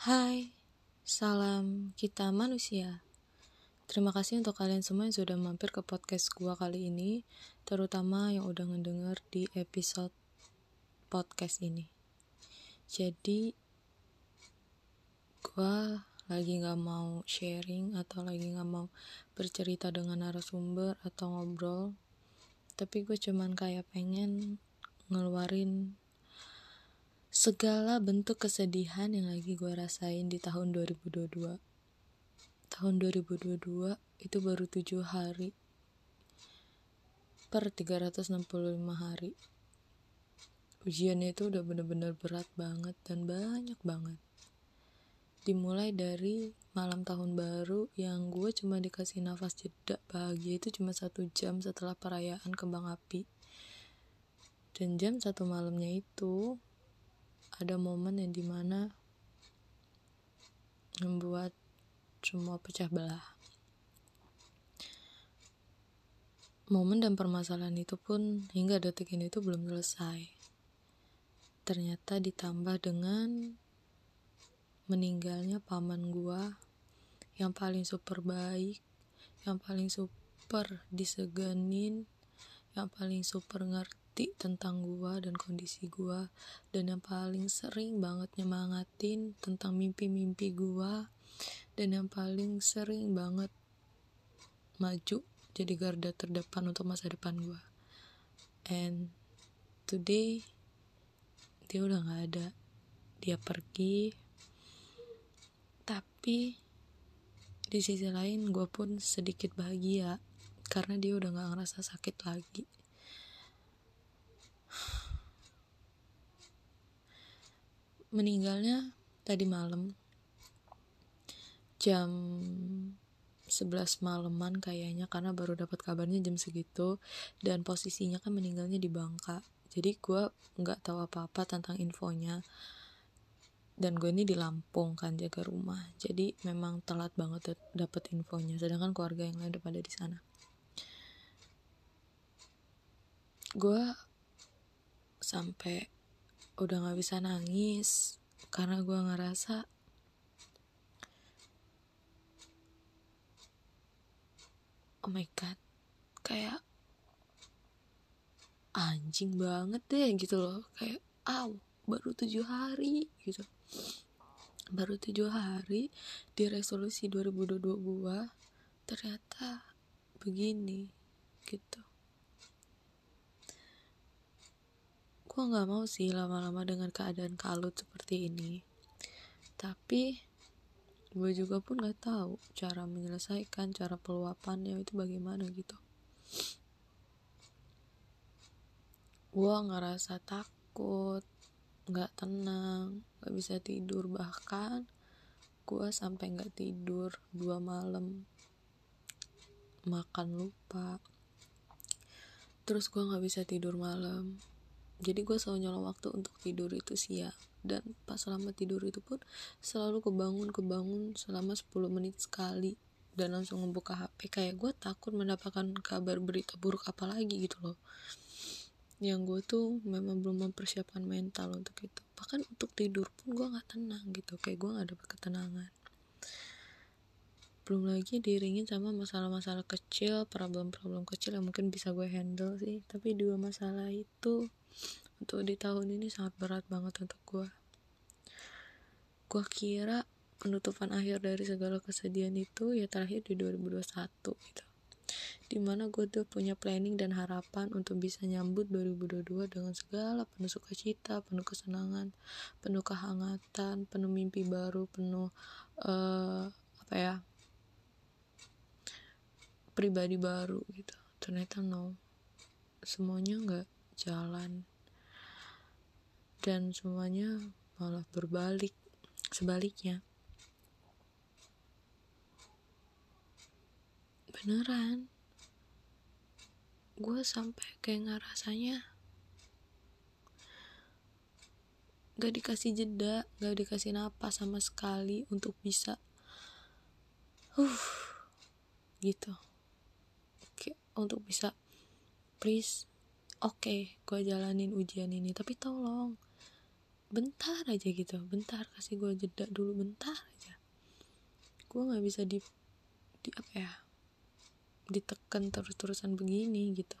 Hai, salam kita manusia. Terima kasih untuk kalian semua yang sudah mampir ke podcast gua kali ini, terutama yang udah ngedenger di episode podcast ini. Jadi, gua lagi gak mau sharing atau lagi gak mau bercerita dengan narasumber atau ngobrol, tapi gue cuman kayak pengen ngeluarin segala bentuk kesedihan yang lagi gue rasain di tahun 2022 tahun 2022 itu baru 7 hari per 365 hari. Ujiannya itu udah bener-bener berat banget dan banyak banget. Dimulai dari malam tahun baru yang gue cuma dikasih nafas jeda bahagia itu cuma satu jam setelah perayaan kembang api. Dan jam satu malamnya itu ada momen yang di mana membuat semua pecah belah. Momen dan permasalahan itu pun hingga detik ini itu belum selesai. Ternyata ditambah dengan meninggalnya paman gua yang paling super baik, yang paling super diseganin, yang paling super ngerti ngerti tentang gua dan kondisi gua. Dan yang paling sering banget nyemangatin tentang mimpi-mimpi gua. Dan yang paling sering banget maju jadi garda terdepan untuk masa depan gua. And today dia udah gak ada. Dia pergi. Tapi di sisi lain gue pun sedikit bahagia. Karena dia udah gak ngerasa sakit lagi meninggalnya tadi malam. Jam 11 malaman kayaknya karena baru dapat kabarnya jam segitu. Dan posisinya kan meninggalnya di Bangka. Jadi gue nggak tahu apa-apa tentang infonya. Dan gue ini di Lampung kan jaga rumah. Jadi memang telat banget dapet infonya. Sedangkan keluarga yang lain udah pada di sana. Gue sampai udah gak bisa nangis karena gue ngerasa oh my god kayak anjing banget deh gitu loh. Kayak aw baru tujuh hari gitu. Baru tujuh hari di resolusi 2022 gue ternyata begini gitu gue nggak mau sih lama-lama dengan keadaan kalut seperti ini. Tapi gue juga pun nggak tahu cara menyelesaikan cara peluapannya itu bagaimana gitu. Gue ngerasa takut nggak tenang nggak bisa tidur. Bahkan gue sampai nggak tidur dua malam. Makan lupa. Terus gue nggak bisa tidur malam jadi gue selalu nyolong waktu untuk tidur itu siang dan pas selama tidur itu pun selalu kebangun kebangun selama 10 menit sekali. Dan langsung membuka HP kayak gue takut mendapatkan kabar berita buruk apa lagi gitu loh. Yang gue tuh memang belum mempersiapkan mental untuk itu. Bahkan untuk tidur pun gue nggak tenang gitu. Kayak gue nggak dapet ketenangan. Belum lagi diringin sama masalah-masalah kecil problem-problem kecil yang mungkin bisa gue handle sih. Tapi dua masalah itu untuk di tahun ini sangat berat banget untuk gue gue kira penutupan akhir dari segala kesedihan itu ya terakhir di 2021 gitu. Di mana gue tuh punya planning dan harapan untuk bisa nyambut 2022 dengan segala penuh sukacita, penuh kesenangan, penuh kehangatan, penuh mimpi baru, penuh uh, apa ya pribadi baru gitu. Ternyata no, semuanya nggak jalan dan semuanya malah berbalik sebaliknya. Beneran. Gue sampai kayak ngerasanya gak dikasih jeda gak dikasih napas sama sekali untuk bisa uh gitu. Oke untuk bisa please oke okay, gue jalanin ujian ini. Tapi tolong bentar aja gitu. Bentar kasih gue jeda dulu bentar aja. Gue nggak bisa di di apa ya ditekan terus-terusan begini gitu.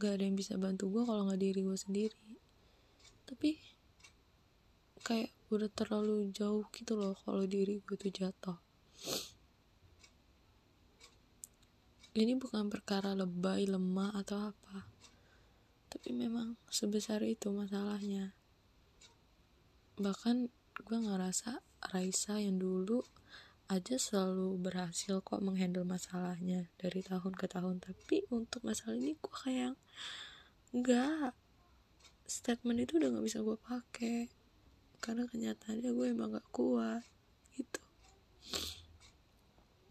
Gak ada yang bisa bantu gue kalau nggak diri gue sendiri. Tapi kayak udah terlalu jauh gitu loh kalau diri gue tuh jatuh. Ini bukan perkara lebay lemah atau apa tapi memang sebesar itu masalahnya. Bahkan gue ngerasa Raisa yang dulu aja selalu berhasil kok menghandle masalahnya dari tahun ke tahun. Tapi untuk masalah ini gue kayak enggak statement itu udah nggak bisa gue pakai. Karena kenyataannya gue emang gak kuat gitu.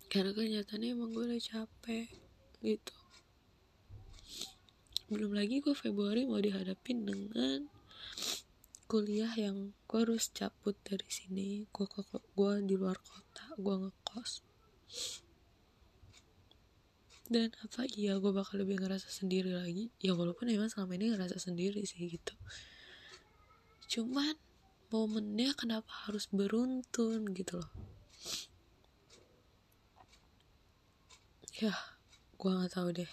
Karena kenyataannya emang gue udah capek gitu belum lagi gue Februari mau dihadapin dengan kuliah yang gue harus cabut dari sini. Gue gue di luar kota gue ngekos. Dan apa iya gue bakal lebih ngerasa sendiri lagi. Ya walaupun emang selama ini ngerasa sendiri sih gitu. Cuman momennya kenapa harus beruntun gitu loh. Ya gue nggak tahu deh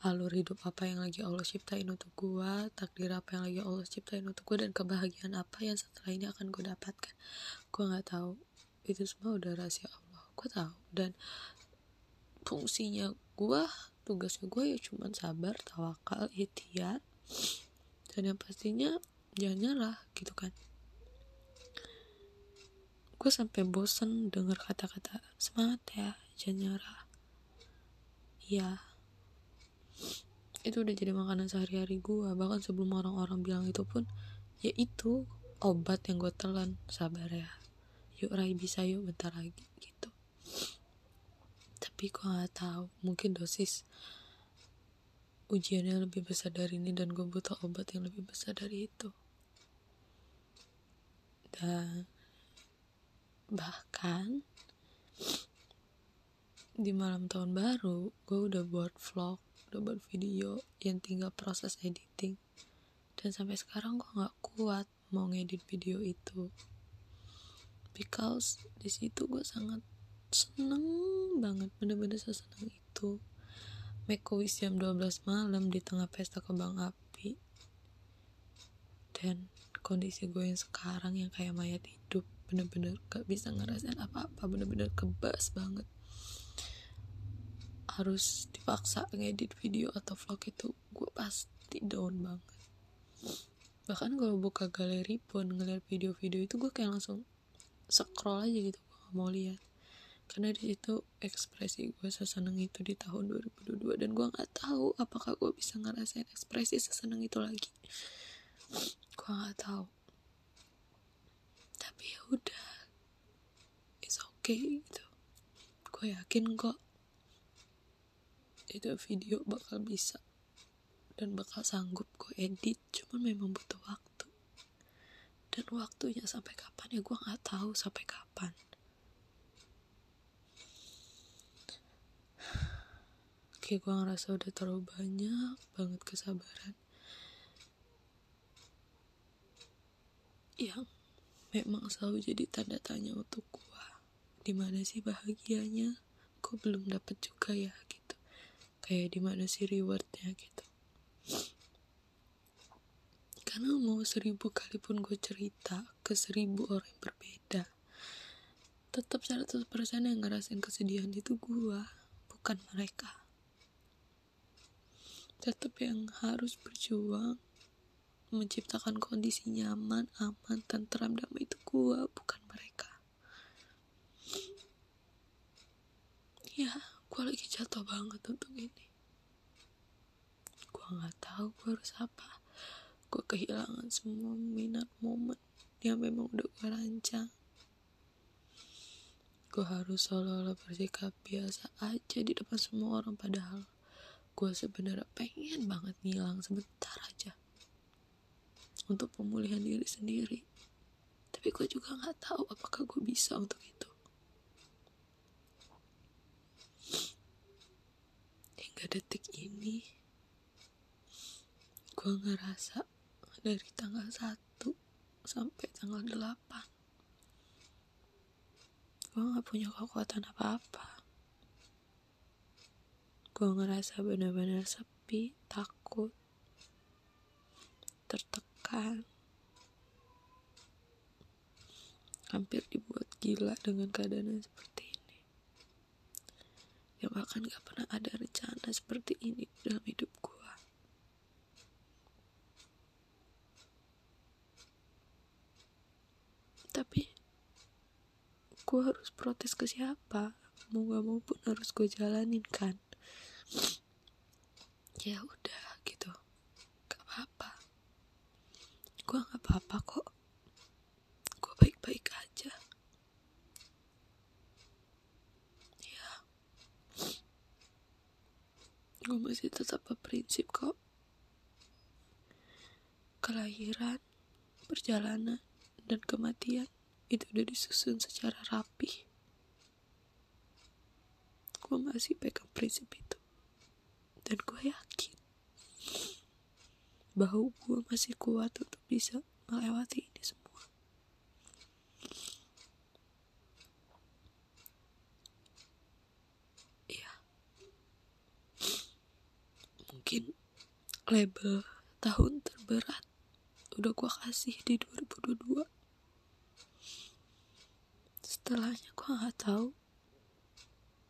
alur hidup apa yang lagi Allah ciptain untuk gue takdir apa yang lagi Allah ciptain untuk gue dan kebahagiaan apa yang setelah ini akan gue dapatkan. Gue nggak tahu. Itu semua udah rahasia Allah. Gue tahu. Dan fungsinya gue tugasnya gue ya cuman sabar tawakal ikhtiar. Dan yang pastinya jangan nyerah gitu kan. Gue sampai bosen denger kata-kata semangat ya jangan nyerah. Iya itu udah jadi makanan sehari-hari gue bahkan sebelum orang-orang bilang itu pun ya itu obat yang gue telan. Sabar ya. Yuk Rai bisa yuk bentar lagi gitu. Tapi gue gak tahu. Mungkin dosis ujiannya lebih besar dari ini dan gue butuh obat yang lebih besar dari itu. Dan bahkan di malam tahun baru gue udah buat vlog udah buat video yang tinggal proses editing. Dan sampai sekarang gue nggak kuat mau ngedit video itu. Because di situ gue sangat seneng banget bener-bener seseneng itu. Make wish jam 12 malam di tengah pesta kembang api. Dan kondisi gue yang sekarang yang kayak mayat hidup bener-bener gak bisa ngerasain apa-apa bener-bener kebas banget harus dipaksa ngedit video atau vlog itu gue pasti down banget. Bahkan kalau buka galeri pun ngeliat video-video itu gue kayak langsung scroll aja gitu gue gak mau lihat. Karena di situ ekspresi gue seseneng itu di tahun 2022 dan gue nggak tahu apakah gue bisa ngerasain ekspresi seseneng itu lagi. Gue nggak tahu. Tapi ya udah it's okay gitu. Gue yakin kok itu video bakal bisa dan bakal sanggup gue edit cuman memang butuh waktu. Dan waktunya sampai kapan ya gue nggak tahu sampai kapan. Kayak gue ngerasa udah terlalu banyak banget kesabaran. Yang memang selalu jadi tanda tanya untuk gue di mana sih bahagianya? Gue belum dapet juga ya kayak di mana sih rewardnya gitu karena mau seribu kali pun gue cerita ke seribu orang yang berbeda tetap 100% yang ngerasain kesedihan itu gue bukan mereka tetap yang harus berjuang menciptakan kondisi nyaman, aman, tentram, damai itu gue bukan mereka. Ya, gue lagi jatuh banget untuk ini. Gue nggak tahu gue harus apa. Gue kehilangan semua minat momen yang memang udah gue rancang. Gue harus seolah-olah bersikap biasa aja di depan semua orang padahal gue sebenarnya pengen banget ngilang sebentar aja untuk pemulihan diri sendiri tapi gue juga nggak tahu apakah gue bisa untuk itu hingga detik ini gue ngerasa dari tanggal 1 sampai tanggal 8 gue gak punya kekuatan apa-apa. Gue ngerasa benar-benar sepi takut tertekan. Hampir dibuat gila dengan keadaan seperti yang bahkan gak pernah ada rencana seperti ini dalam hidup gue tapi gue harus protes ke siapa? Mau gak mau pun harus gue jalanin kan? Ya udah gitu. Gak apa-apa. Gue gak apa-apa kok gue baik-baik aja ya gue masih tetap berprinsip kok kelahiran perjalanan dan kematian itu udah disusun secara rapi. Gue masih pegang prinsip itu. Dan gue yakin bahwa gue masih kuat untuk bisa melewati ini semua. Iya. Mungkin label tahun terberat. Udah gue kasih di 2022 setelahnya gue nggak tahu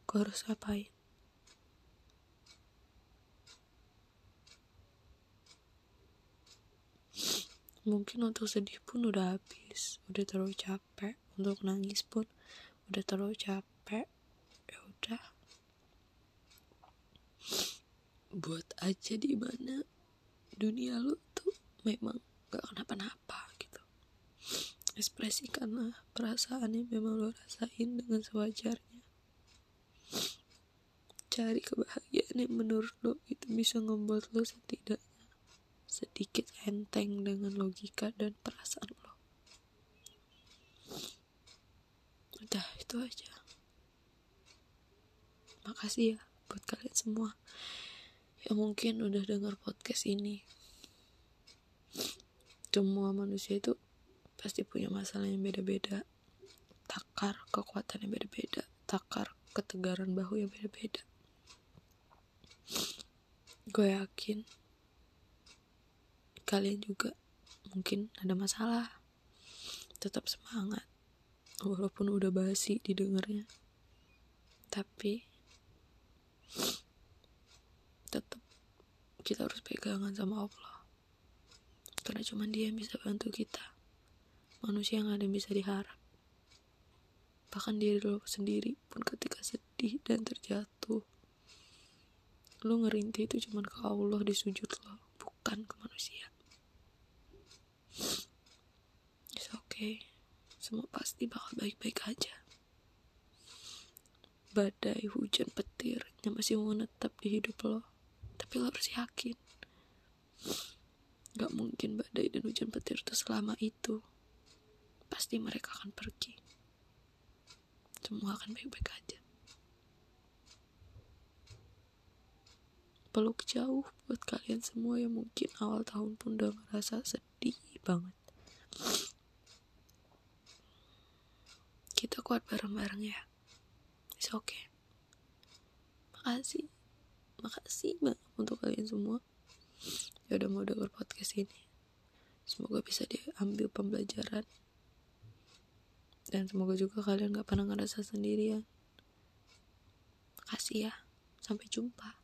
gue harus ngapain. Mungkin untuk sedih pun udah habis udah terlalu capek. Untuk nangis pun udah terlalu capek. Ya udah buat aja di mana dunia lu tuh memang gak kenapa-napa ekspresikanlah perasaan yang memang lo rasain dengan sewajarnya. Cari kebahagiaan yang menurut lo itu bisa membuat lo setidaknya sedikit enteng dengan logika dan perasaan lo udah itu aja. Makasih ya buat kalian semua yang mungkin udah dengar podcast ini. Semua manusia itu pasti punya masalah yang beda-beda. Takar kekuatan yang beda-beda. Takar ketegaran bahu yang beda-beda. Gue yakin kalian juga mungkin ada masalah. Tetap semangat walaupun udah basi didengarnya. Tapi tetap kita harus pegangan sama Allah karena cuma dia yang bisa bantu kita manusia yang ada yang bisa diharap. Bahkan diri lo sendiri pun ketika sedih dan terjatuh, lo ngerintih itu cuma ke Allah di sujud lo, bukan ke manusia. It's okay, semua pasti bakal baik-baik aja. Badai, hujan, petir yang masih menetap di hidup lo, tapi lo harus yakin. Gak mungkin badai dan hujan petir itu selama itu pasti mereka akan pergi. Semua akan baik-baik aja. Peluk jauh buat kalian semua yang mungkin awal tahun pun udah ngerasa sedih banget. Kita kuat bareng-bareng ya. It's okay. Makasih. Makasih banget untuk kalian semua. Ya udah mau denger podcast ini. Semoga bisa diambil pembelajaran dan semoga juga kalian gak pernah ngerasa sendirian. Makasih ya. Sampai jumpa.